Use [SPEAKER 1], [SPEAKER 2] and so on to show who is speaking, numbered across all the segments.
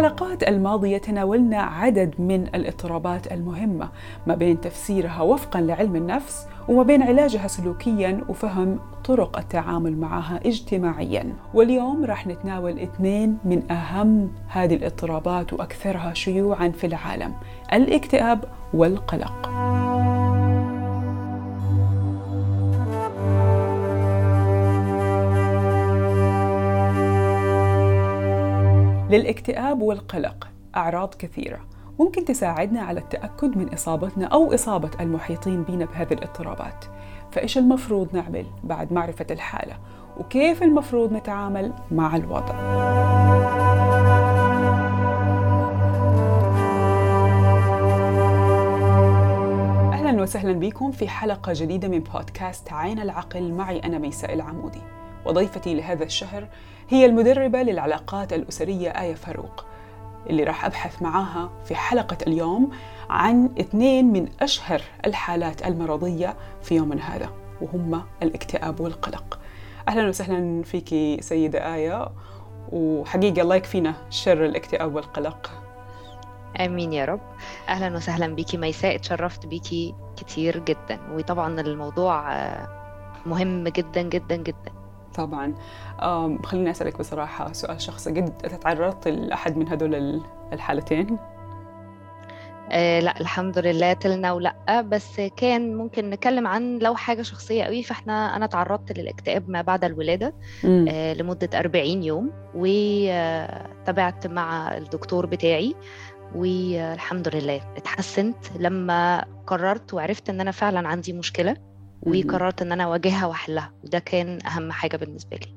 [SPEAKER 1] الحلقات الماضية تناولنا عدد من الاضطرابات المهمة ما بين تفسيرها وفقا لعلم النفس وما بين علاجها سلوكيا وفهم طرق التعامل معها اجتماعيا. واليوم راح نتناول اثنين من أهم هذه الاضطرابات وأكثرها شيوعا في العالم الاكتئاب والقلق. للاكتئاب والقلق أعراض كثيرة. ممكن تساعدنا على التأكد من إصابتنا أو إصابة المحيطين بنا بهذه الاضطرابات. فإيش المفروض نعمل بعد معرفة الحالة؟ وكيف المفروض نتعامل مع الوضع؟ أهلا وسهلا بكم في حلقة جديدة من بودكاست عين العقل. معي أنا ميساء العمودي. وضيفتي لهذا الشهر هي المدربة للعلاقات الأسرية آية فاروق اللي راح أبحث معاها في حلقة اليوم عن اثنين من أشهر الحالات المرضية في يومنا هذا وهما الاكتئاب والقلق. أهلا وسهلا فيك سيدة آية وحقيقة الله يكفينا شر الاكتئاب والقلق.
[SPEAKER 2] آمين يا رب. أهلا وسهلا بيكي ميساء اتشرفت بيكي كتير جدا وطبعا الموضوع مهم جدا جدا جدا.
[SPEAKER 1] طبعا. خليني أسألك بصراحة سؤال شخصي. قد تعرضت لأحد من هدول الحالتين؟
[SPEAKER 2] آه لا الحمد لله تلنا ولأ. بس كان ممكن نتكلم عن لو حاجة شخصية قوي. فإحنا أنا تعرضت للاكتئاب ما بعد الولادة آه لمدة 40 يوم. وتابعت مع الدكتور بتاعي. والحمد لله اتحسنت. لما قررت وعرفت إن أنا فعلا عندي مشكلة وقررت إن أنا أواجهها وأحلها وده كان أهم حاجة بالنسبة لي.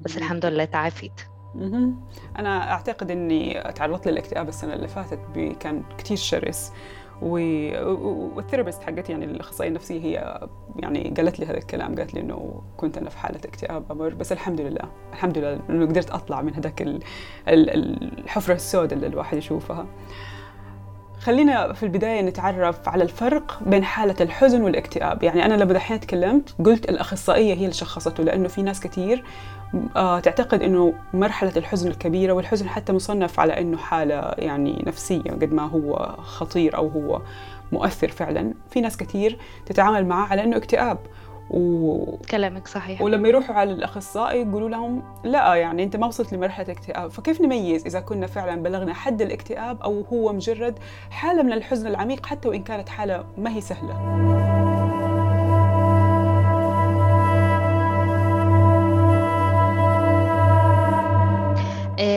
[SPEAKER 2] بس الحمد لله تعافيت.
[SPEAKER 1] أنا أعتقد إني تعرضت للاكتئاب السنة اللي فاتت كان كثير شرس. والثيرابيست حقتي يعني الأخصائية النفسية هي يعني قالت لي هذا الكلام قالت لي إنه كنت أنا في حالة اكتئاب أمر بس الحمد لله الحمد لله إنه قدرت أطلع من هذاك الحفرة السوداء اللي الواحد يشوفها. خلينا في البداية نتعرف على الفرق بين حالة الحزن والاكتئاب. يعني أنا لما دحين تكلمت قلت الأخصائية هي اللي شخصته لأنه في ناس كثير آه تعتقد أنه مرحلة الحزن الكبيرة والحزن حتى مصنف على أنه حالة يعني نفسية قد ما هو خطير أو هو مؤثر فعلا. في ناس كثير تتعامل معه على أنه اكتئاب.
[SPEAKER 2] و... كلامك صحيح.
[SPEAKER 1] ولما يروحوا على الأخصائي يقولوا لهم لا يعني أنت ما وصلت لمرحلة اكتئاب. فكيف نميز إذا كنا فعلا بلغنا حد الاكتئاب أو هو مجرد حالة من الحزن العميق حتى وإن كانت حالة ما هي سهلة؟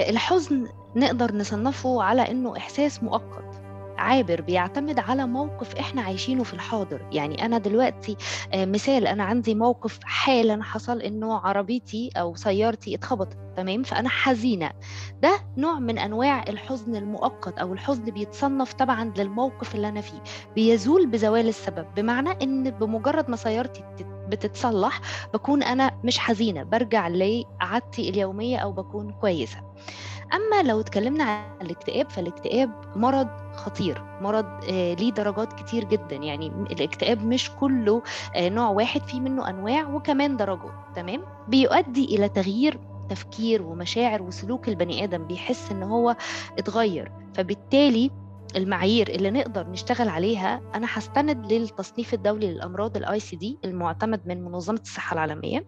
[SPEAKER 2] الحزن نقدر نصنفه على إنه إحساس مؤقت. عابر بيعتمد على موقف إحنا عايشينه في الحاضر. يعني أنا دلوقتي مثال أنا عندي موقف حالا حصل إنه عربيتي أو سيارتي اتخبطت تمام؟ فأنا حزينة. ده نوع من أنواع الحزن المؤقت أو الحزن بيتصنف تبعا للموقف اللي أنا فيه. بيزول بزوال السبب بمعنى إن بمجرد ما سيارتي بتتصلح بكون أنا مش حزينة برجع لعادتي اليومية أو بكون كويسة. أما لو اتكلمنا عن الاكتئاب فالاكتئاب مرض خطير مرض آه ليه درجات كتير جدا. يعني الاكتئاب مش كله آه نوع واحد فيه منه أنواع وكمان درجات تمام؟ بيؤدي إلى تغيير تفكير ومشاعر وسلوك البني آدم بيحس إن هو اتغير. فبالتالي المعايير اللي نقدر نشتغل عليها أنا هستند للتصنيف الدولي للأمراض ال ICD المعتمد من منظمة الصحة العالمية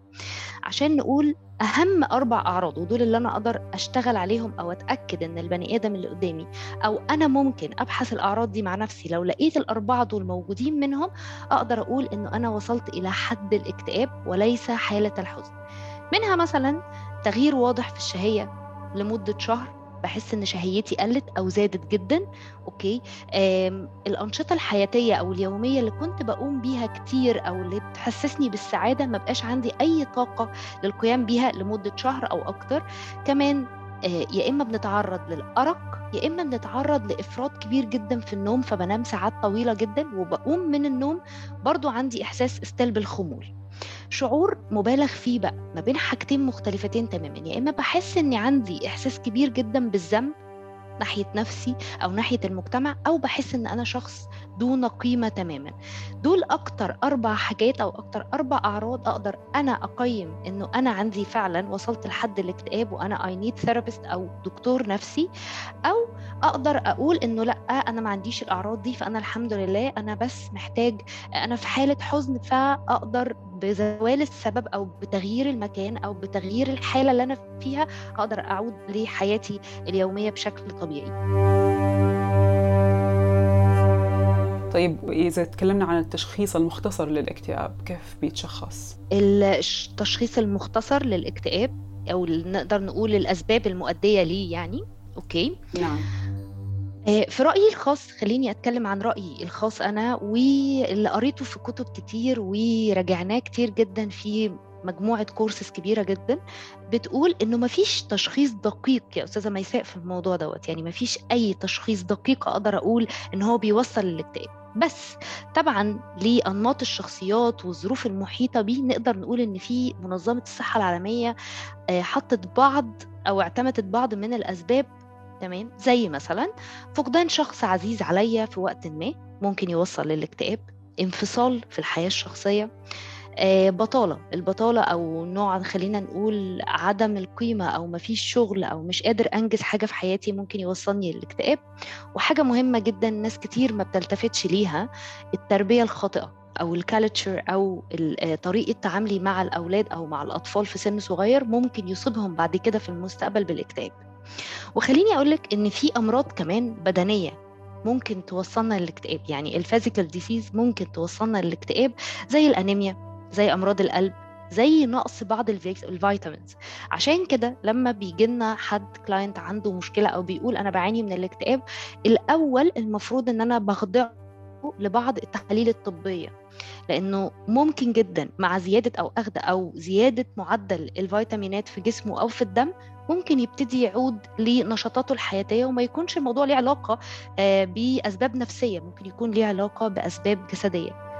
[SPEAKER 2] عشان نقول أهم أربع أعراض ودول اللي أنا أقدر أشتغل عليهم أو أتأكد إن البني آدم اللي قدامي أو أنا ممكن أبحث الأعراض دي مع نفسي لو لقيت الأربعة دول موجودين منهم أقدر أقول إنه أنا وصلت إلى حد الاكتئاب وليس حالة الحزن. منها مثلا تغيير واضح في الشهية لمدة شهر بحس إن شهيتي قلت أو زادت جدا أوكي؟ الأنشطة الحياتية أو اليومية اللي كنت بقوم بيها كتير أو اللي بتحسسني بالسعادة ما بقاش عندي أي طاقة للقيام بيها لمدة شهر أو أكتر. كمان يا إما بنتعرض للأرق يا إما بنتعرض لإفراط كبير جدا في النوم فبنام ساعات طويلة جدا وبقوم من النوم برضو عندي إحساس استل بالخمول. شعور مبالغ فيه بقى ما بين حاجتين مختلفتين تماما. يا إما بحس إني عندي إحساس كبير جدا بالذنب ناحية نفسي أو ناحية المجتمع أو بحس إن أنا شخص دون قيمة تماما. دول أكتر أربع حاجات أو أكتر أربع أعراض أقدر أنا أقيم إنه أنا عندي فعلا وصلت لحد الاكتئاب وأنا I need therapist أو دكتور نفسي أو أقدر أقول إنه لأ أنا ما عنديش الأعراض دي فأنا الحمد لله أنا بس محتاج أنا في حالة حزن فأقدر بزوال السبب أو بتغيير المكان أو بتغيير الحالة اللي أنا فيها أقدر أعود لحياتي اليومية بشكل طبيعي.
[SPEAKER 1] طيب إذا تكلمنا عن التشخيص المختصر للاكتئاب كيف بيتشخص؟
[SPEAKER 2] التشخيص المختصر للاكتئاب أو نقدر نقول الأسباب المؤدية ليه يعني أوكي؟
[SPEAKER 1] نعم.
[SPEAKER 2] آه، في رأيي الخاص خليني أتكلم عن رأيي الخاص أنا واللي قريته في كتب كتير وراجعناه كتير جدا في مجموعة كورسز كبيرة جدا بتقول إنه مفيش تشخيص دقيق يا أستاذة ميساء في الموضوع دوت. يعني مفيش أي تشخيص دقيق أقدر أقول إن هو بيوصل للاكتئاب. بس طبعا لأنماط الشخصيات والظروف المحيطة بيه نقدر نقول إن في منظمة الصحة العالمية آه، حطت بعض أو اعتمدت بعض من الأسباب تمام زي مثلا فقدان شخص عزيز عليا في وقت ما ممكن يوصل للاكتئاب انفصال في الحياة الشخصية آه، بطالة. البطالة أو نوع خلينا نقول عدم القيمة أو مفيش شغل أو مش قادر أنجز حاجة في حياتي ممكن يوصلني للاكتئاب. وحاجة مهمة جدا ناس كتير ما بتلتفتش ليها التربية الخاطئة أو الكالتشر أو آه، طريقة تعاملي مع الأولاد أو مع الأطفال في سن صغير ممكن يصيبهم بعد كده في المستقبل بالاكتئاب. وخليني أقول لك إن في أمراض كمان بدنية ممكن توصلنا للاكتئاب. يعني ال physical diseases ممكن توصلنا للاكتئاب زي الأنيميا. زي أمراض القلب زي نقص بعض ال vitamins عشان كده لما بيجي لنا حد client عنده مشكلة أو بيقول أنا بعاني من الاكتئاب الأول المفروض إن أنا بخضعه لبعض التحاليل الطبية. لأنه ممكن جدا مع زيادة أو أخذ أو زيادة معدل الفيتامينات في جسمه أو في الدم ممكن يبتدي يعود لنشاطاته الحياتية وما يكونش الموضوع ليه علاقة آه، بأسباب نفسية ممكن يكون ليه علاقة بأسباب جسدية.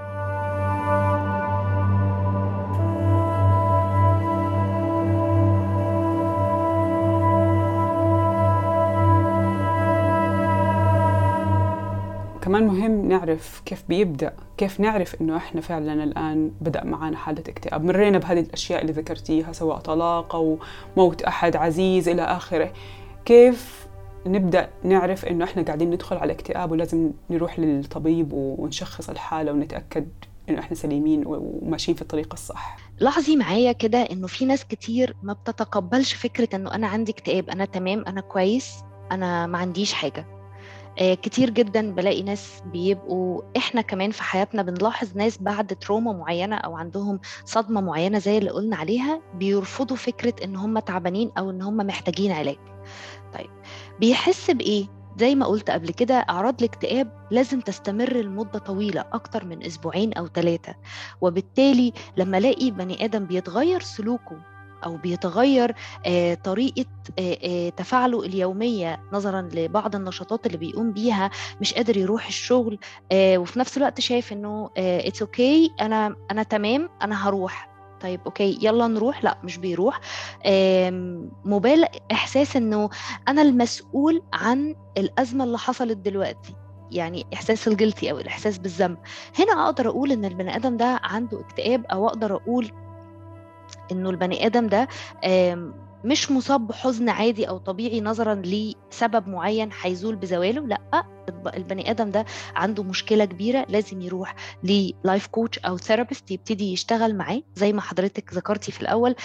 [SPEAKER 1] كمان مهم نعرف كيف بيبدأ كيف نعرف إنه إحنا فعلا الآن بدأ معنا حالة اكتئاب. مرينا بهذه الأشياء اللي ذكرتيها سواء طلاق أو موت أحد عزيز إلى آخره. كيف نبدأ نعرف إنه إحنا قاعدين ندخل على اكتئاب ولازم نروح للطبيب ونشخص الحالة ونتأكد إنه إحنا سليمين وماشيين في الطريق الصح؟
[SPEAKER 2] لاحظي معايا كده إنه في ناس كتير ما بتتقبلش فكرة إنه أنا عندي اكتئاب أنا تمام أنا كويس أنا ما عنديش حاجة. آه، كتير جدا بلاقي ناس بيبقوا إحنا كمان في حياتنا بنلاحظ ناس بعد تروما معينة أو عندهم صدمة معينة زي اللي قلنا عليها بيرفضوا فكرة إن هم تعبانين أو إن هم محتاجين علاج. طيب بيحس بإيه؟ زي ما قلت قبل كده أعراض الاكتئاب لازم تستمر لمدة طويلة أكتر من أسبوعين أو ثلاثة وبالتالي لما ألاقي بني آدم بيتغير سلوكه أو بيتغير آه، طريقة آه، آه، تفاعله اليومية نظرا لبعض النشاطات اللي بيقوم بيها مش قادر يروح الشغل وفي نفس الوقت شايف إنه it's okay okay أنا أنا تمام أنا هروح. طيب okay يلا نروح. لأ مش بيروح. مبالغ إحساس إنه أنا المسؤول عن الأزمة اللي حصلت دلوقتي. يعني إحساس ال guilty أو الإحساس بالذنب. هنا أقدر أقول إن البني آدم ده عنده اكتئاب أو أقدر أقول إنه البني آدم ده مش مصاب بحزن عادي أو طبيعي نظرا لسبب معين هيزول بزواله لأ البني آدم ده عنده مشكلة كبيرة لازم يروح لل life coach أو therapist يبتدي يشتغل معاه. زي ما حضرتك ذكرتي في الأول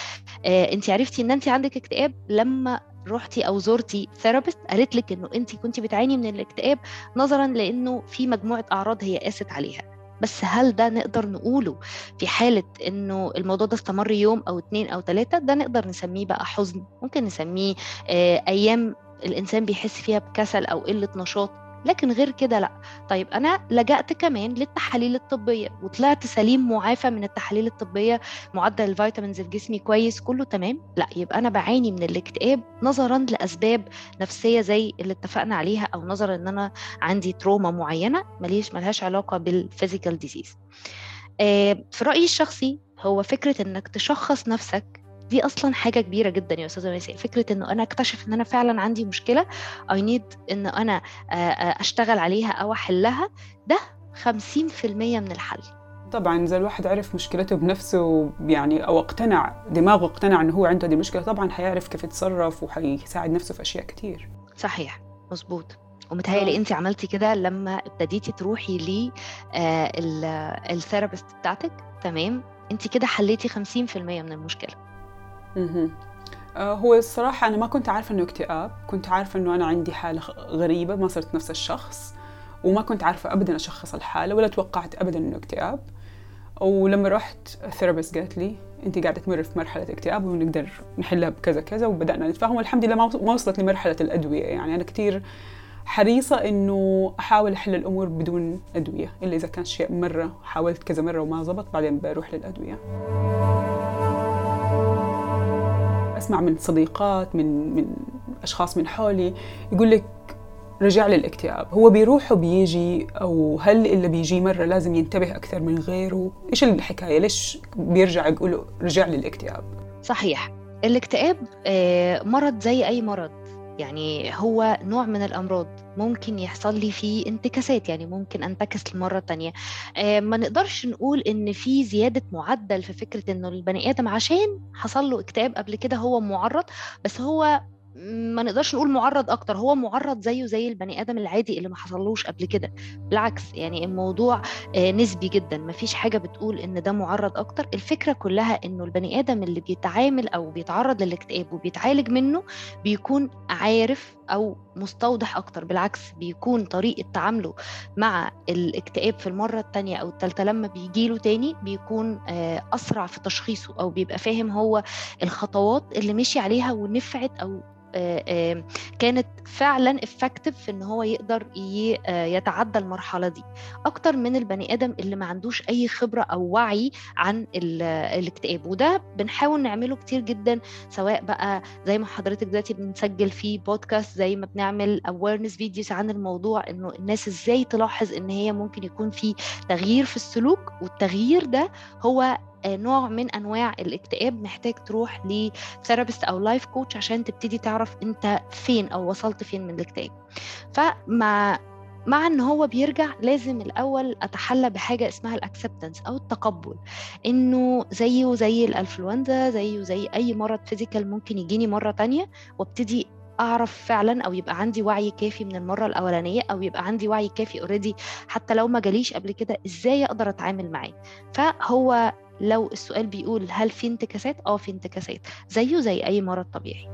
[SPEAKER 2] آه أنت عرفتي إن أنت عندك اكتئاب لما رحتي أو زرتي therapist قالت لك إنه أنت كنت بتعاني من الاكتئاب نظرا لأنه في مجموعة أعراض هي قاست عليها. بس هل ده نقدر نقوله في حالة إنه الموضوع ده استمر يوم أو اتنين أو تلاتة؟ ده نقدر نسميه بقى حزن. ممكن نسميه آه، أيام الإنسان بيحس فيها بكسل أو قلة نشاط. لكن غير كده لا. طيب أنا لجأت كمان للتحاليل الطبية وطلعت سليم معافى من التحاليل الطبية معدل ال vitamins في جسمي كويس كله تمام. لا يبقى أنا بعاني من الاكتئاب نظرا لأسباب نفسية زي اللي اتفقنا عليها أو نظرا إن أنا عندي trauma معينة ماليش ملهاش علاقة بال physical disease آه، في رأيي الشخصي هو فكرة إنك تشخص نفسك دي أصلا حاجة كبيرة جدا يا أستاذة ميساء. فكرة إنه أنا أكتشف إن أنا فعلا عندي مشكلة اي نيد إن أنا أشتغل عليها أو أحلها ده 50% من الحل.
[SPEAKER 1] طبعا إذا الواحد عرف مشكلته بنفسه يعني أو اقتنع دماغه اقتنع انه هو عنده هذه المشكلة طبعا حيعرف كيف يتصرف وحيساعد نفسه في أشياء كثير
[SPEAKER 2] صحيح مظبوط. ومتهيألي أنت عملتي كده لما ابتديتي تروحي ل ال therapist بتاعتك تمام؟ أنت كده حليتي 50% من
[SPEAKER 1] المشكلة. هو الصراحة أنا ما كنت عارفة إنه اكتئاب، كنت عارفة إنه أنا عندي حالة غريبة ما صرت نفس الشخص، وما كنت عارفة أبدا أشخص الحالة ولا توقعت أبدا إنه اكتئاب، ولما رحت ال therapist قالت لي أنت قاعدة تمر في مرحلة اكتئاب ونقدر نحلها بكذا كذا وبدأنا نتفاهم والحمد لله ما وصلت لمرحلة الأدوية. يعني أنا كثير حريصة إنه أحاول أحل الأمور بدون أدوية إلا إذا كان شيء مرة حاولت كذا مرة وما زبط بعدين بروح للأدوية. أسمع من صديقات من من أشخاص من حولي يقول لك رجع للاكتئاب هو بيروح وبيجي أو هل اللي بيجي مرة لازم ينتبه أكثر من غيره؟ إيش الحكاية؟ ليش بيرجع يقول رجع للاكتئاب
[SPEAKER 2] صحيح. الاكتئاب مرض زي أي مرض. يعني هو نوع من الأمراض ممكن يحصل لي فيه انتكاسات يعني ممكن أنتكس لمرة تانية. ما نقدرش نقول إن في زيادة معدل في فكرة إنه البني آدم عشان حصل له اكتئاب قبل كده هو معرض بس هو ما نقدرش نقول معرض أكتر هو معرض زيه زي البني آدم العادي اللي ما حصلوش قبل كده. بالعكس يعني الموضوع نسبي جدا. ما فيش حاجة بتقول إن ده معرض أكتر. الفكرة كلها إنه البني آدم اللي بيتعامل أو بيتعرض للاكتئاب وبيتعالج منه بيكون عارف أو مستوضح أكتر بالعكس بيكون طريقة تعامله مع الاكتئاب في المرة الثانية أو الثالثه لما بيجيله تاني بيكون أسرع في تشخيصه أو بيبقى فاهم هو الخطوات اللي مشي عليها ونفعت أو كانت فعلا افكتيف في إن هو يقدر يتعدى المرحلة دي. أكتر من البني آدم اللي ما عندوش أي خبرة أو وعي عن الاكتئاب وده بنحاول نعمله كتير جدا سواء بقى زي ما حضرتك دلوقتي بنسجل في بودكاست زي ما بنعمل awareness videos عن الموضوع إنه الناس إزاي تلاحظ إن هي ممكن يكون في تغيير في السلوك والتغيير ده هو نوع من أنواع الاكتئاب. محتاج تروح ل therapist أو life coach عشان تبتدي تعرف أنت فين أو وصلت فين من الاكتئاب. فمع مع إن هو بيرجع لازم الأول أتحلى بحاجة اسمها ال acceptance أو التقبل. إنه زيه زي الانفلونزا زيه زي أي مرض physical ممكن يجيني مرة تانية وابتدي أعرف فعلا أو يبقى عندي وعي كافي من المرة الأولانية أو يبقى عندي وعي كافي already حتى لو ما جاليش قبل كده إزاي أقدر أتعامل معاه. فهو لو السؤال بيقول هل في انتكاسات؟ آه في انتكاسات. زيه زي أي مرض طبيعي.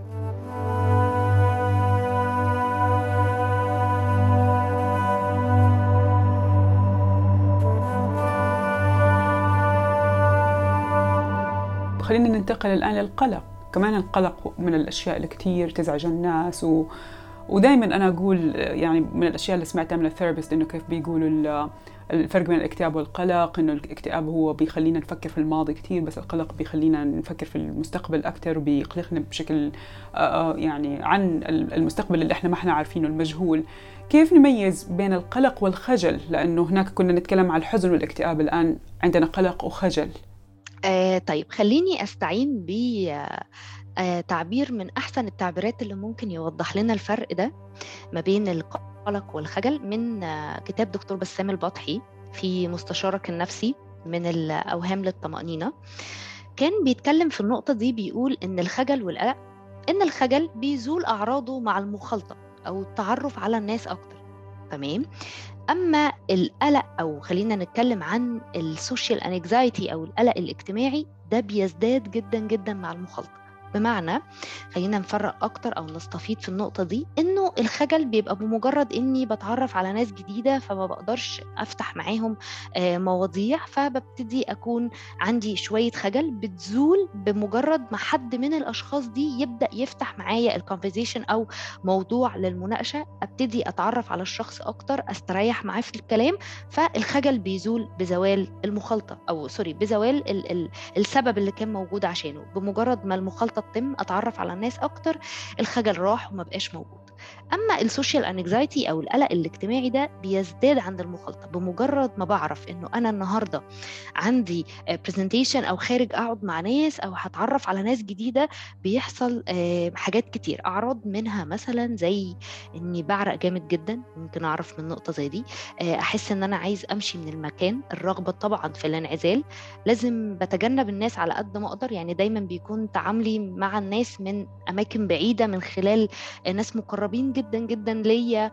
[SPEAKER 1] خلينا ننتقل الآن للقلق. كمان القلق من الأشياء اللي كتير تزعج الناس و... ودائما أنا أقول يعني من الأشياء اللي سمعتها من الثيرابيست إنه كيف بيقولوا الفرق بين الاكتئاب والقلق إنه الاكتئاب هو بيخلينا نفكر في الماضي كتير بس القلق بيخلينا نفكر في المستقبل أكتر وبيقلقنا بشكل يعني عن المستقبل اللي إحنا ما إحنا عارفينه المجهول. كيف نميز بين القلق والخجل؟ لأنه هناك كنا نتكلم عن الحزن والاكتئاب الآن عندنا قلق وخجل.
[SPEAKER 2] آه طيب خليني أستعين ب آه من أحسن التعبيرات اللي ممكن يوضح لنا الفرق ده ما بين القلق والخجل من آه كتاب دكتور بسام البطحي في مستشارك النفسي من الأوهام للطمأنينة. كان بيتكلم في النقطة دي بيقول إن الخجل والقلق إن الخجل بيزول أعراضه مع المخالطة أو التعرف على الناس أكتر. تمام؟ أما القلق أو خلينا نتكلم عن ال social anxiety أو القلق الاجتماعي ده بيزداد جدا جدا مع المخالطة. بمعنى خلينا نفرق أكتر أو نستفيد في النقطة دي إنه الخجل بيبقى بمجرد إني بتعرف على ناس جديدة فما بقدرش أفتح معاهم مواضيع فببتدي أكون عندي شوية خجل بتزول بمجرد ما حد من الأشخاص دي يبدأ يفتح معايا ال conversation أو موضوع للمناقشة أبتدي أتعرف على الشخص أكتر أستريح معاه في الكلام فالخجل بيزول بزوال المخالطة أو sorry بزوال ال ال السبب اللي كان موجود عشانه بمجرد ما المخالطة تتم أتعرف على الناس أكتر الخجل راح وما بقاش موجود. أما ال social anxiety أو القلق الاجتماعي ده بيزداد عند المخالطة بمجرد ما بعرف إنه أنا النهارده عندي presentation أو خارج أقعد مع ناس أو هتعرف على ناس جديدة بيحصل حاجات كتير. أعراض منها مثلا زي إني بعرق جامد جدا ممكن أعرف من نقطة زي دي أحس إن أنا عايز أمشي من المكان الرغبة طبعا في الانعزال. لازم بتجنب الناس على قد ما أقدر يعني دايما بيكون تعاملي مع الناس من أماكن بعيدة من خلال ناس مقربين جدا جدا ليا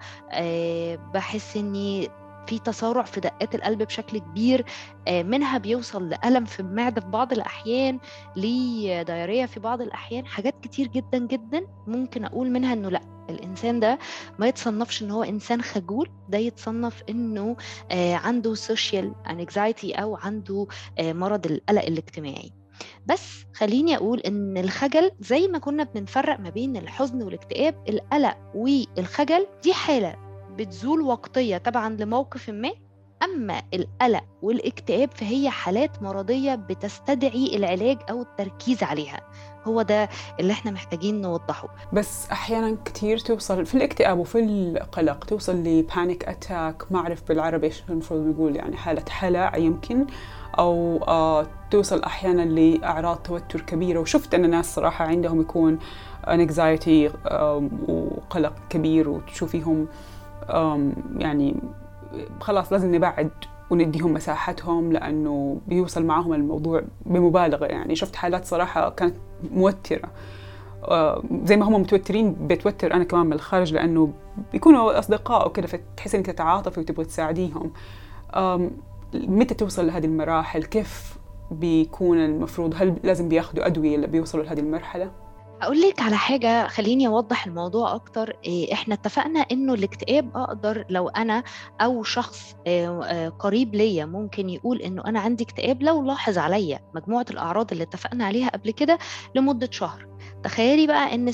[SPEAKER 2] بحس إني في تسارع في دقات القلب بشكل كبير منها بيوصل لألم في المعدة في بعض الأحيان لدايرية في بعض الأحيان حاجات كتير جدا جدا ممكن أقول منها إنه لأ الإنسان ده ما يتصنفش إن هو إنسان خجول ده يتصنف إنه عنده social anxiety أو عنده مرض القلق الاجتماعي. بس خليني أقول إن الخجل زي ما كنا بنفرق ما بين الحزن والاكتئاب القلق والخجل دي حالة بتزول وقتية طبعا لموقف ما. أما القلق والاكتئاب فهي حالات مرضية بتستدعي العلاج أو التركيز عليها. هو ده اللي إحنا محتاجين نوضحه.
[SPEAKER 1] بس أحيانا كثير توصل في الاكتئاب وفي القلق توصل ل panic attack ما أعرف بالعربي إيش المفروض نقول يعني حالة هلع يمكن. أو آه توصل أحيانا لأعراض توتر كبيرة. وشفت أن ناس صراحة عندهم يكون anxiety آه وقلق كبير. وتشوفيهم يعني خلاص لازم نبعد ونديهم مساحتهم لأنه بيوصل معاهم الموضوع بمبالغة. يعني شفت حالات صراحة كانت موترة. زي ما هم متوترين بتوتر أنا كمان من الخارج لأنه بيكونوا أصدقاء وكذا فتحس إنك تتعاطفي وتبغي تساعديهم. متى توصل لهذه المراحل؟ كيف بيكون المفروض؟ هل لازم بياخذوا أدوية بيوصلوا لهذه المرحلة؟
[SPEAKER 2] أقول لك على حاجة خليني أوضح الموضوع أكتر. إيه إحنا اتفقنا إنه الاكتئاب أقدر لو أنا أو شخص إيه قريب ليا ممكن يقول إنه أنا عندي اكتئاب لو لاحظ عليا مجموعة الأعراض اللي اتفقنا عليها قبل كده لمدة شهر. تخيلي بقى إن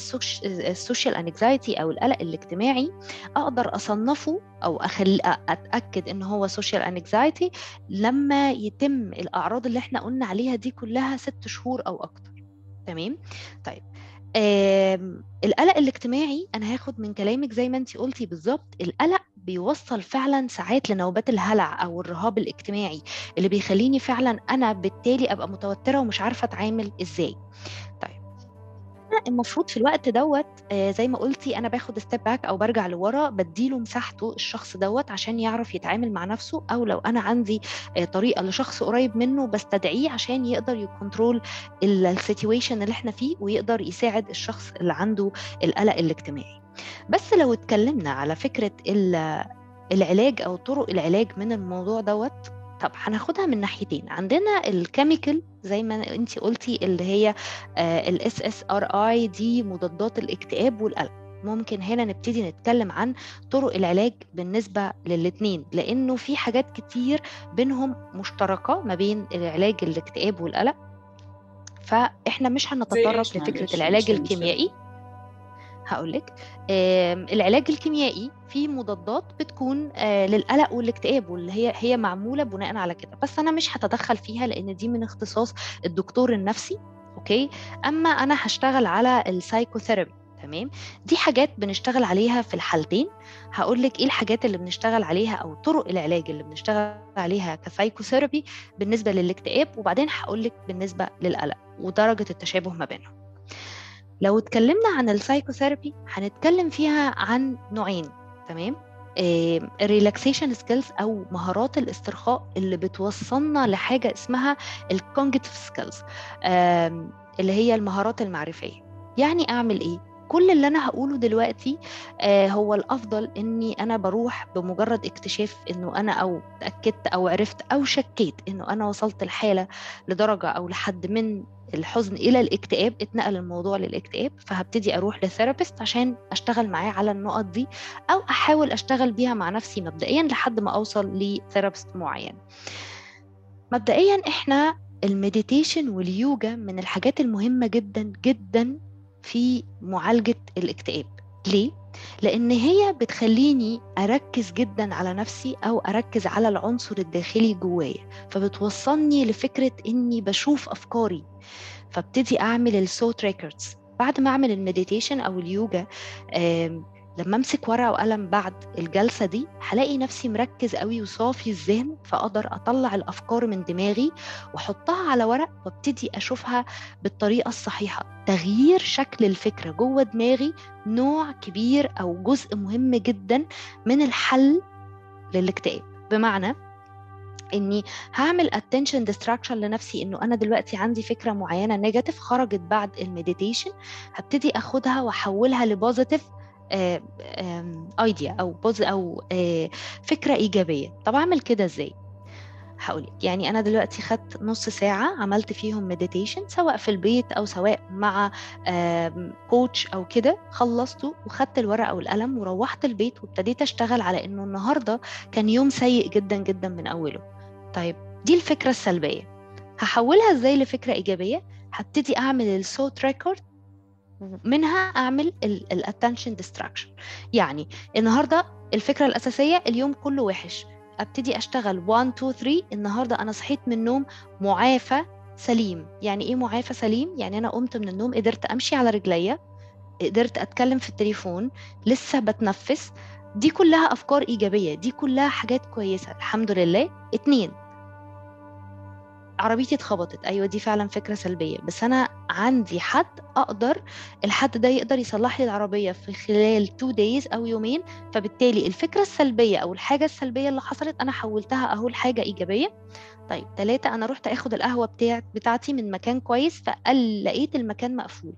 [SPEAKER 2] ال social anxiety أو القلق الاجتماعي أقدر أصنفه أو اخلي أتأكد إن هو social anxiety لما يتم الأعراض اللي إحنا قلنا عليها دي كلها ست شهور أو أكتر. تمام؟ طيب القلق الاجتماعي أنا هاخد من كلامك زي ما انت قلتي بالظبط القلق بيوصل فعلا ساعات لنوبات الهلع أو الرهاب الاجتماعي اللي بيخليني فعلا أنا بالتالي أبقى متوترة ومش عارفة أتعامل إزاي. المفروض في الوقت دوت زي ما قلتي أنا باخد step back أو برجع لورا بديله مساحته الشخص دوت عشان يعرف يتعامل مع نفسه أو لو أنا عندي طريقة لشخص قريب منه بستدعيه عشان يقدر ي control ال situation اللي إحنا فيه ويقدر يساعد الشخص اللي عنده القلق الاجتماعي. بس لو اتكلمنا على فكرة العلاج أو طرق العلاج من الموضوع دوت طب هناخدها من ناحيتين. عندنا ال chemical زي ما انت قلتي اللي هي ال SSRI دي مضادات الاكتئاب والقلق ممكن هنا نبتدي نتكلم عن طرق العلاج بالنسبة للاتنين لأنه في حاجات كتير بينهم مشتركة ما بين العلاج الاكتئاب والقلق فإحنا مش هنتطرق لفكرة العلاج الكيميائي. هقول لك العلاج الكيميائي في مضادات بتكون للقلق والاكتئاب واللي هي هي معمولة بناء على كده. بس أنا مش هتدخل فيها لأن دي من اختصاص الدكتور النفسي okay؟ أما أنا هشتغل على ال psychotherapy تمام؟ دي حاجات بنشتغل عليها في الحالتين. هقول لك إيه الحاجات اللي بنشتغل عليها أو طرق العلاج اللي بنشتغل عليها ك psychotherapy بالنسبة للاكتئاب وبعدين هقول لك بالنسبة للقلق ودرجة التشابه ما بينهم. لو اتكلمنا عن ال psychotherapy هنتكلم فيها عن نوعين تمام؟ ال relaxation skills أو مهارات الاسترخاء اللي بتوصلنا لحاجة اسمها ال cognitive skills اللي هي المهارات المعرفية. يعني أعمل إيه؟ كل اللي أنا هقوله دلوقتي آه هو الأفضل إني أنا بروح بمجرد اكتشاف إنه أنا أو تاكدت أو عرفت أو شكيت إنه أنا وصلت الحالة لدرجة أو لحد من الحزن إلى الاكتئاب اتنقل الموضوع للاكتئاب فهبتدي أروح ل therapist عشان أشتغل معاه على النقط دي أو أحاول أشتغل بيها مع نفسي مبدئيا لحد ما أوصل ل therapist معين. مبدئيا إحنا ال meditation واليوجا من الحاجات المهمة جدا جدا في معالجة الاكتئاب. ليه؟ لأن هي بتخليني أركز جدا على نفسي أو أركز على العنصر الداخلي جوايا فبتوصلني لفكرة إني بشوف أفكاري. فابتدي أعمل ال thought records بعد ما أعمل ال meditation أو اليوجا لما امسك ورقة وقلم بعد الجلسة دي هلاقي نفسي مركز قوي وصافي الذهن فأقدر أطلع الأفكار من دماغي وأحطها على ورق وأبتدي أشوفها بالطريقة الصحيحة. تغيير شكل الفكرة جوه دماغي نوع كبير أو جزء مهم جدا من الحل للاكتئاب. بمعنى إني هعمل attention distraction لنفسي إنه أنا دلوقتي عندي فكرة معينة negative خرجت بعد ال meditation هبتدي أخدها وأحولها ل positive idea أو pos أو آه، فكرة إيجابية. طب أعمل كده إزاي؟ هقول لك. يعني أنا دلوقتي خدت نص ساعة عملت فيهم meditation سواء في البيت أو سواء مع coach أو كده خلصته وخدت الورقة والقلم وروحت البيت وابتديت أشتغل على إنه النهارده كان يوم سيء جدا جدا من أوله. طيب دي الفكرة السلبية. هحولها إزاي لفكرة إيجابية؟ هبتدي أعمل ال thought record منها أعمل ال attention distraction يعني النهارده الفكرة الأساسية اليوم كله وحش. أبتدي أشتغل 1 2 3 النهارده أنا صحيت من النوم معافى سليم. يعني إيه معافى سليم؟ يعني أنا قمت من النوم قدرت أمشي على رجليا قدرت أتكلم في التليفون لسه بتنفس. دي كلها أفكار إيجابية دي كلها حاجات كويسة. الحمد لله. اتنين عربيتي اتخبطت. أيوه دي فعلا فكرة سلبية. بس أنا عندي حد أقدر الحد ده يقدر يصلح لي العربية في خلال 2 دايز أو يومين. فبالتالي الفكرة السلبية أو الحاجة السلبية اللي حصلت أنا حولتها أهو لحاجة إيجابية. طيب ثلاثة أنا رحت أخد القهوة بتاعت بتاعتي من مكان كويس فقال لقيت المكان مقفول.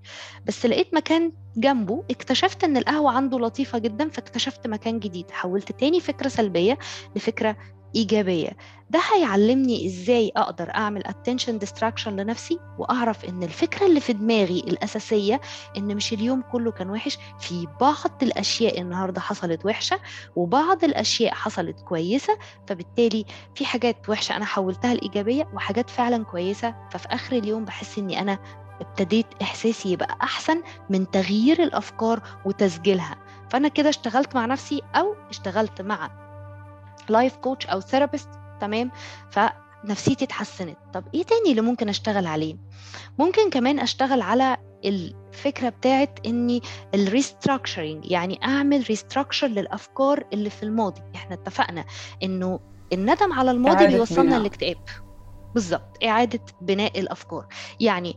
[SPEAKER 2] بس لقيت مكان جنبه اكتشفت إن القهوة عنده لطيفة جدا فاكتشفت مكان جديد. حولت تاني فكرة سلبية لفكرة إيجابية. ده هيعلمني إزاي أقدر أعمل attention distraction لنفسي وأعرف إن الفكرة اللي في دماغي الأساسية إن مش اليوم كله كان وحش. في بعض الأشياء النهاردة حصلت وحشة وبعض الأشياء حصلت كويسة فبالتالي في حاجات وحشة أنا حولتها لإيجابية وحاجات فعلا كويسة. ففي آخر اليوم بحس إني أنا ابتديت إحساسي يبقى أحسن من تغيير الأفكار وتسجيلها. فأنا كده اشتغلت مع نفسي أو اشتغلت مع life coach أو therapist تمام؟ فنفسيتي اتحسنت. طب إيه تاني اللي ممكن أشتغل عليه؟ ممكن كمان أشتغل على الفكرة بتاعت إني ال restructuring يعني أعمل restructure للأفكار اللي في الماضي. إحنا اتفقنا إنه الندم على الماضي بيوصلنا للاكتئاب. بالظبط إعادة بناء الأفكار. يعني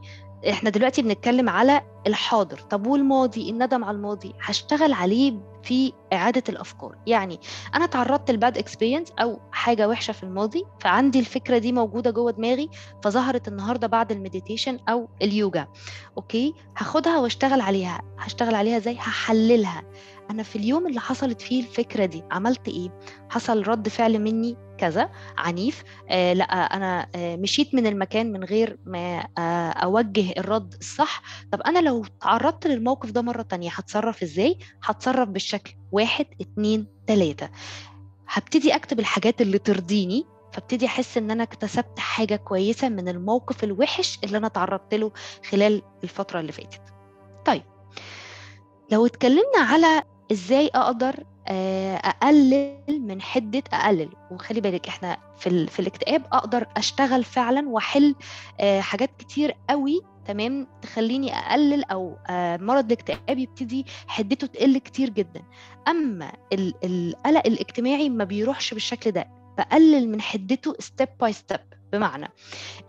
[SPEAKER 2] إحنا دلوقتي بنتكلم على الحاضر. طب والماضي؟ الندم على الماضي. هشتغل عليه في إعادة الأفكار. يعني أنا تعرضت ل bad experience أو حاجة وحشة في الماضي فعندي الفكرة دي موجودة جوه دماغي فظهرت النهاردة بعد ال meditation أو اليوجا. okay؟ هاخدها واشتغل عليها. هشتغل عليها زي هحللها. أنا في اليوم اللي حصلت فيه الفكرة دي عملت إيه؟ حصل رد فعل مني؟ كذا عنيف. آه لأ أنا آه مشيت من المكان من غير ما آه أوجه الرد الصح. طب أنا لو تعرضت للموقف ده مرة تانية هتصرف إزاي؟ هتصرف بالشكل واحد اتنين تلاتة. هبتدي أكتب الحاجات اللي ترضيني فابتدي أحس إن أنا اكتسبت حاجة كويسة من الموقف الوحش اللي أنا تعرضت له خلال الفترة اللي فاتت. طيب لو اتكلمنا على إزاي أقدر أقلل من حدة أقلل. وخلي بالك إحنا في, في الاكتئاب أقدر أشتغل فعلا وأحل حاجات كتير قوي تمام؟ تخليني أقلل أو مرض الاكتئاب يبتدي حدته تقل كتير جدا. أما القلق الاجتماعي ما بيروحش بالشكل ده. بقلل من حدته step by step بمعنى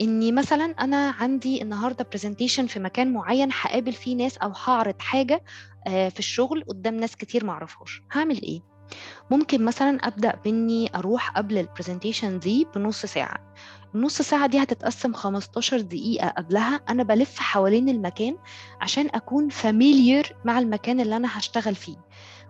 [SPEAKER 2] إني مثلا أنا عندي النهارده presentation في مكان معين هقابل فيه ناس أو هعرض حاجة في الشغل قدام ناس كتير معرفهاش. هعمل إيه؟ ممكن مثلا أبدأ بإني أروح قبل ال presentation دي بنص ساعة. النص ساعة دي هتتقسم 15 دقيقة قبلها. أنا بلف حوالين المكان عشان أكون familiar مع المكان اللي أنا هشتغل فيه.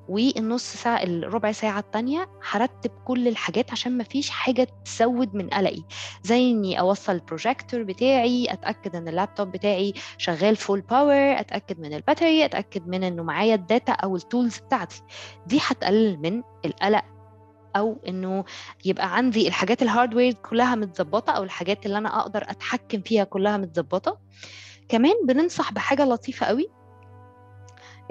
[SPEAKER 2] والنص ساعة الربع ساعة التانية هرتب كل الحاجات عشان مفيش حاجة تزود من قلقي. زي إني أوصل البروجيكتور بتاعي أتأكد إن اللابتوب بتاعي شغال full power أتأكد من ال battery أتأكد من إنه معايا ال data أو ال tools بتاعتي. دي هتقلل من القلق أو إنه يبقى عندي الحاجات ال hardware كلها متظبطة أو الحاجات اللي أنا أقدر أتحكم فيها كلها متظبطة. كمان بننصح بحاجة لطيفة قوي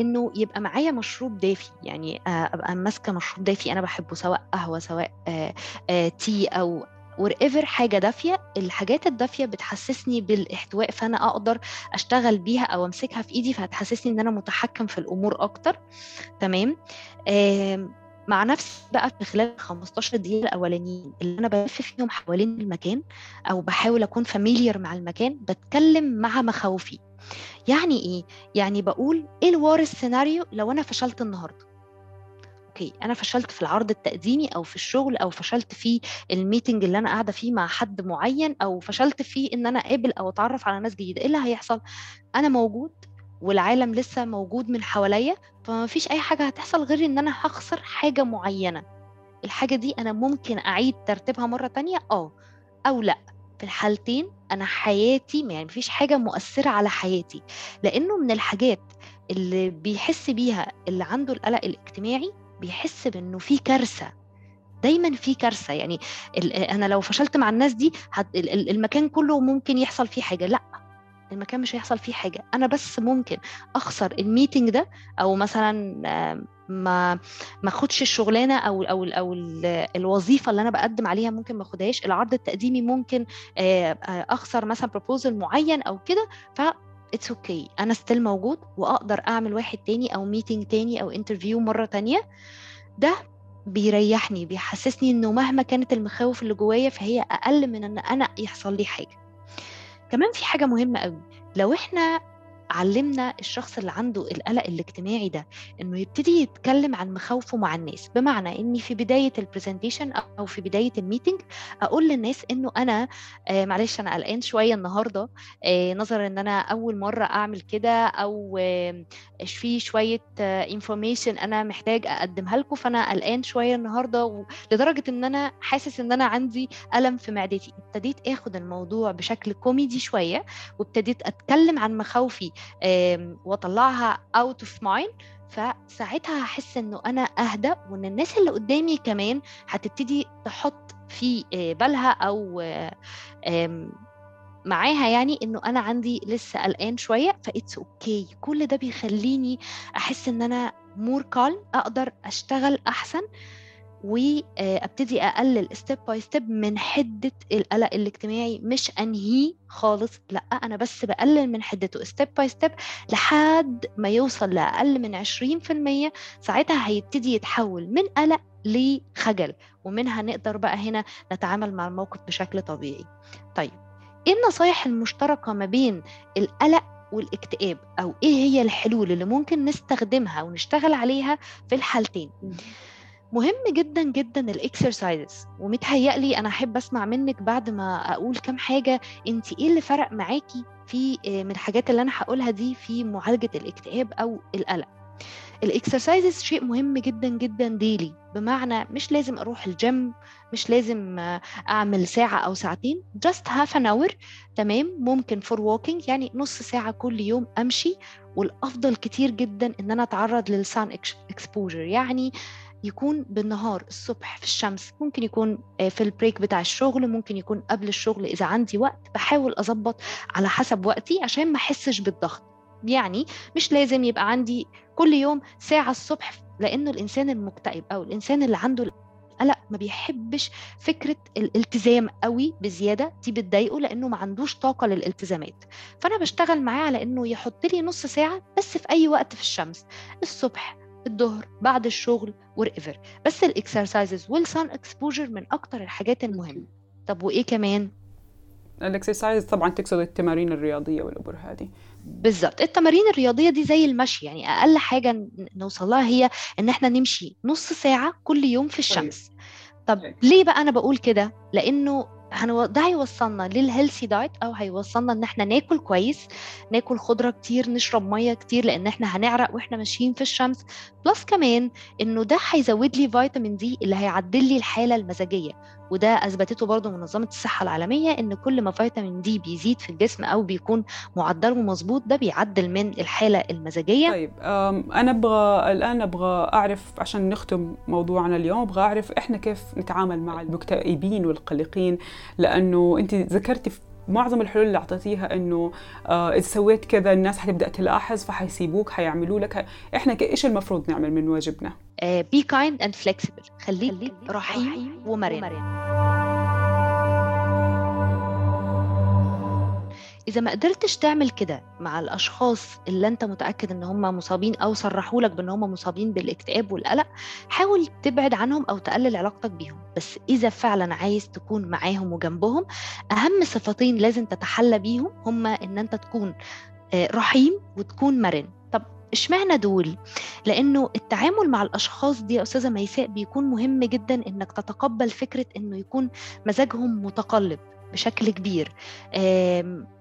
[SPEAKER 2] إنه يبقى معايا مشروب دافي يعني أبقى ماسكة مشروب دافي أنا بحبه سواء قهوة سواء آآ آآ tea أو ور حاجة دافية. الحاجات الدافية بتحسسني بالإحتواء فأنا أقدر أشتغل بيها أو أمسكها في إيدي فهتحسسني إن أنا متحكم في الأمور أكتر. تمام؟ مع نفسي بقى في خلال 15 دقيقة الأولانيين اللي أنا بلف فيهم حوالين المكان أو بحاول أكون familiar مع المكان بتكلم مع مخاوفي. يعني إيه؟ يعني بقول إيه ال worst scenario لو أنا فشلت النهاردة؟ okay أنا فشلت في العرض التقديمي أو في الشغل أو فشلت في ال meeting اللي أنا قاعدة فيه مع حد معين أو فشلت في إن أنا أقابل أو أتعرف على ناس جديدة إيه اللي هيحصل؟ أنا موجود والعالم لسه موجود من حواليا فما فيش أي حاجة هتحصل غير إن أنا هخسر حاجة معينة. الحاجة دي أنا ممكن أعيد ترتيبها مرة تانية؟ آه. أو لأ. في الحالتين أنا حياتي يعني مفيش حاجة مؤثرة على حياتي لأنه من الحاجات اللي بيحس بيها اللي عنده القلق الاجتماعي بيحس بإنه في كارثة دايما في كارثة يعني أنا لو فشلت مع الناس دي المكان كله ممكن يحصل فيه حاجة لأ المكان مش هيحصل فيه حاجة. أنا بس ممكن أخسر ال meeting ده أو مثلا ما ما أخدش الشغلانة أو أو أو الوظيفة اللي أنا بقدم عليها ممكن ما أخدهاش. العرض التقديمي ممكن أخسر مثلا proposal معين أو كده. ف it's okay. أنا still موجود وأقدر أعمل واحد تاني أو meeting تاني أو interview مرة تانية. ده بيريحني بيحسسني إنه مهما كانت المخاوف اللي جوايا فهي أقل من إن أنا يحصل لي حاجة. كمان في حاجة مهمة قوي. لو إحنا علمنا الشخص اللي عنده القلق الاجتماعي ده إنه يبتدي يتكلم عن مخاوفه مع الناس بمعنى اني في بداية ال presentation أو في بداية ال meeting أقول للناس إنه أنا آه معلش أنا قلقان شوية النهارده آه نظرا إن أنا أول مرة أعمل كده أو آه في شوية information آه أنا محتاج أقدمها لكم فأنا قلقان شوية النهارده لدرجة إن أنا حاسس إن أنا عندي ألم في معدتي. ابتديت آخد الموضوع بشكل كوميدي شوية وابتديت أتكلم عن مخاوفي واطلعها out of mind فساعتها هحس إنه أنا أهدى وإن الناس اللي قدامي كمان هتبتدي تحط في آه، بالها أو معاها يعني إنه أنا عندي لسه قلقان شوية. ف it's okay okay. كل ده بيخليني أحس إن أنا more calm أقدر أشتغل أحسن. وابتدي اقلل step by step من حدة القلق الاجتماعي مش انهيه خالص لا أنا بس بقلل من حدته step by step لحد ما يوصل لأقل من 20% ساعتها هيبتدي يتحول من قلق لخجل ومنها نقدر بقى هنا نتعامل مع الموقف بشكل طبيعي. طيب إيه النصايح المشتركة ما بين القلق والاكتئاب؟ أو إيه هي الحلول اللي ممكن نستخدمها ونشتغل عليها في الحالتين؟ مهم جدا جدا الاكسرسايزز ومتهيألي أنا أحب أسمع منك بعد ما أقول كام حاجة. انت إيه اللي فرق معاكي في آه، من الحاجات اللي أنا هقولها دي في معالجة الاكتئاب أو القلق؟ ال exercises شيء مهم جدا جدا daily بمعنى مش لازم أروح الجيم مش لازم آه، أعمل ساعة أو ساعتين. just half an hour تمام؟ ممكن for walking يعني نص ساعة كل يوم أمشي. والأفضل كتير جدا إن أنا أتعرض لل sun exposure يعني يكون بالنهار الصبح في الشمس ممكن يكون آه، في ال break بتاع الشغل ممكن يكون قبل الشغل إذا عندي وقت بحاول أظبط على حسب وقتي عشان ما أحسش بالضغط. يعني مش لازم يبقى عندي كل يوم ساعة الصبح لأنه الإنسان المكتئب أو الإنسان اللي عنده القلق ما بيحبش فكرة الالتزام قوي بزيادة دي بتضايقه لأنه ما عندوش طاقة للالتزامات. فأنا بشتغل معاه على أنه يحط لي نص ساعة بس في أي وقت في الشمس الصبح الظهر بعد الشغل whatever بس ال exercises وال sun exposure من أكتر الحاجات المهمة. طب وإيه كمان؟
[SPEAKER 1] ال exercise طبعا تقصد التمارين الرياضية والأمور هذه.
[SPEAKER 2] بالظبط. التمارين الرياضية دي زي المشي يعني أقل حاجة نوصل لها هي إن إحنا نمشي نص ساعة كل يوم في الشمس. طب ليه بقى أنا بقول كده؟ لأنه ده هيوصلنا لل healthy diet أو هيوصلنا إن إحنا ناكل كويس ناكل خضرة كتير نشرب مية كتير لأن إحنا هنعرق وإحنا ماشيين في الشمس. plus كمان إنه ده هيزود لي فيتامين دي اللي هيعدل لي الحالة المزاجية. وده أثبتته برضه منظمة الصحة العالمية إن كل ما فيتامين دي بيزيد في الجسم أو بيكون معدله مظبوط ده بيعدل من الحالة المزاجية.
[SPEAKER 1] طيب أنا أبغى الآن أبغى أعرف عشان نختم موضوعنا اليوم أبغى أعرف إحنا كيف نتعامل مع المكتئبين والقلقين؟ لأنه أنت ذكرتي معظم الحلول اللي أعطيتيها إنه آه إذا سويت كذا الناس حتبدأ تلاحظ فحيسيبوك حيعملوا لك. إحنا إيش المفروض نعمل من واجبنا؟
[SPEAKER 2] be kind and flexible خليك رحيم ومرن. إذا ما قدرتش تعمل كده مع الأشخاص اللي أنت متأكد إن هم مصابين أو صرحوا لك بإن هم مصابين بالاكتئاب والقلق حاول تبعد عنهم أو تقلل علاقتك بيهم. بس إذا فعلا عايز تكون معاهم وجنبهم أهم صفتين لازم تتحلى بيهم هما إن أنت تكون آه، رحيم وتكون مرن. اشمعنى دول؟ لأنه التعامل مع الأشخاص دي يا أستاذة ميساء بيكون مهم جدا إنك تتقبل فكرة إنه يكون مزاجهم متقلب بشكل كبير.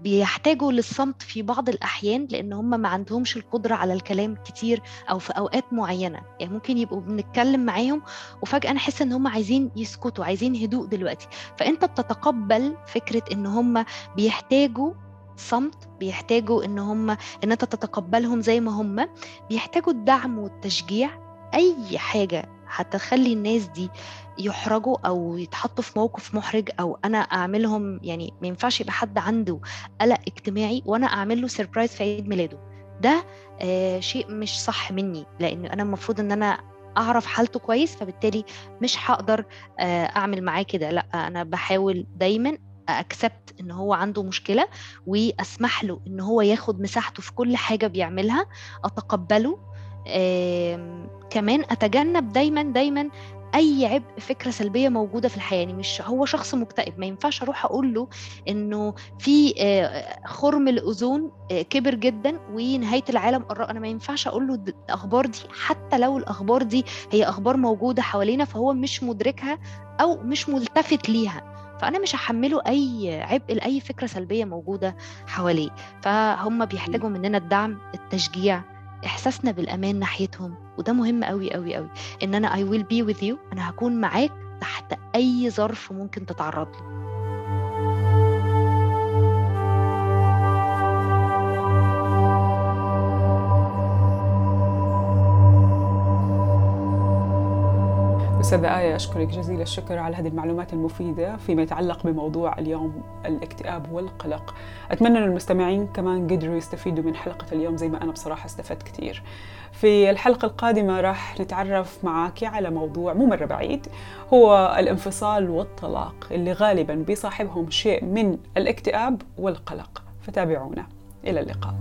[SPEAKER 2] بيحتاجوا للصمت في بعض الأحيان لأن هم ما عندهمش القدرة على الكلام كتير أو في أوقات معينة. يعني ممكن يبقوا بنتكلم معاهم وفجأة نحس إن هم عايزين يسكتوا عايزين هدوء دلوقتي. فأنت بتتقبل فكرة إن هم بيحتاجوا صمت بيحتاجوا إن هم إن أنت تتقبلهم زي ما هم بيحتاجوا الدعم والتشجيع. أي حاجة هتخلي الناس دي يحرجوا أو يتحطوا في موقف محرج أو أنا أعملهم يعني ما ينفعش يبقى حد عنده قلق اجتماعي وأنا أعمل له سربرايز في عيد ميلاده. ده آه شيء مش صح مني لأن أنا المفروض إن أنا أعرف حالته كويس فبالتالي مش هقدر آه أعمل معاه كده. لأ أنا بحاول دايما اكسبت إن هو عنده مشكلة وأسمح له إن هو ياخد مساحته في كل حاجة بيعملها أتقبله كمان أتجنب دايما دايما أي عبء فكرة سلبية موجودة في الحياة. يعني مش هو شخص مكتئب ما ينفعش أروح أقول له إنه في آه، خرم الأوزون آه، كبر جدا ونهاية العالم قرب. أنا ما ينفعش أقول له الأخبار دي. حتى لو الأخبار دي هي أخبار موجودة حوالينا فهو مش مدركها أو مش ملتفت ليها. فأنا مش هحمله أي عبء لأي فكرة سلبية موجودة حواليه. فهم بيحتاجوا مننا الدعم التشجيع إحساسنا بالأمان ناحيتهم وده مهم قوي قوي قوي إن أنا I will be with you أنا هكون معاك تحت أي ظرف ممكن تتعرض له.
[SPEAKER 1] أستاذة آية أشكرك جزيل الشكر على هذه المعلومات المفيدة فيما يتعلق بموضوع اليوم الاكتئاب والقلق. أتمنى أن المستمعين كمان قدروا يستفيدوا من حلقة اليوم زي ما أنا بصراحة استفدت كثير في الحلقة القادمة راح نتعرف معك على موضوع مو مرة بعيد هو الانفصال والطلاق اللي غالبا بيصاحبهم شيء من الاكتئاب والقلق. فتابعونا. إلى اللقاء.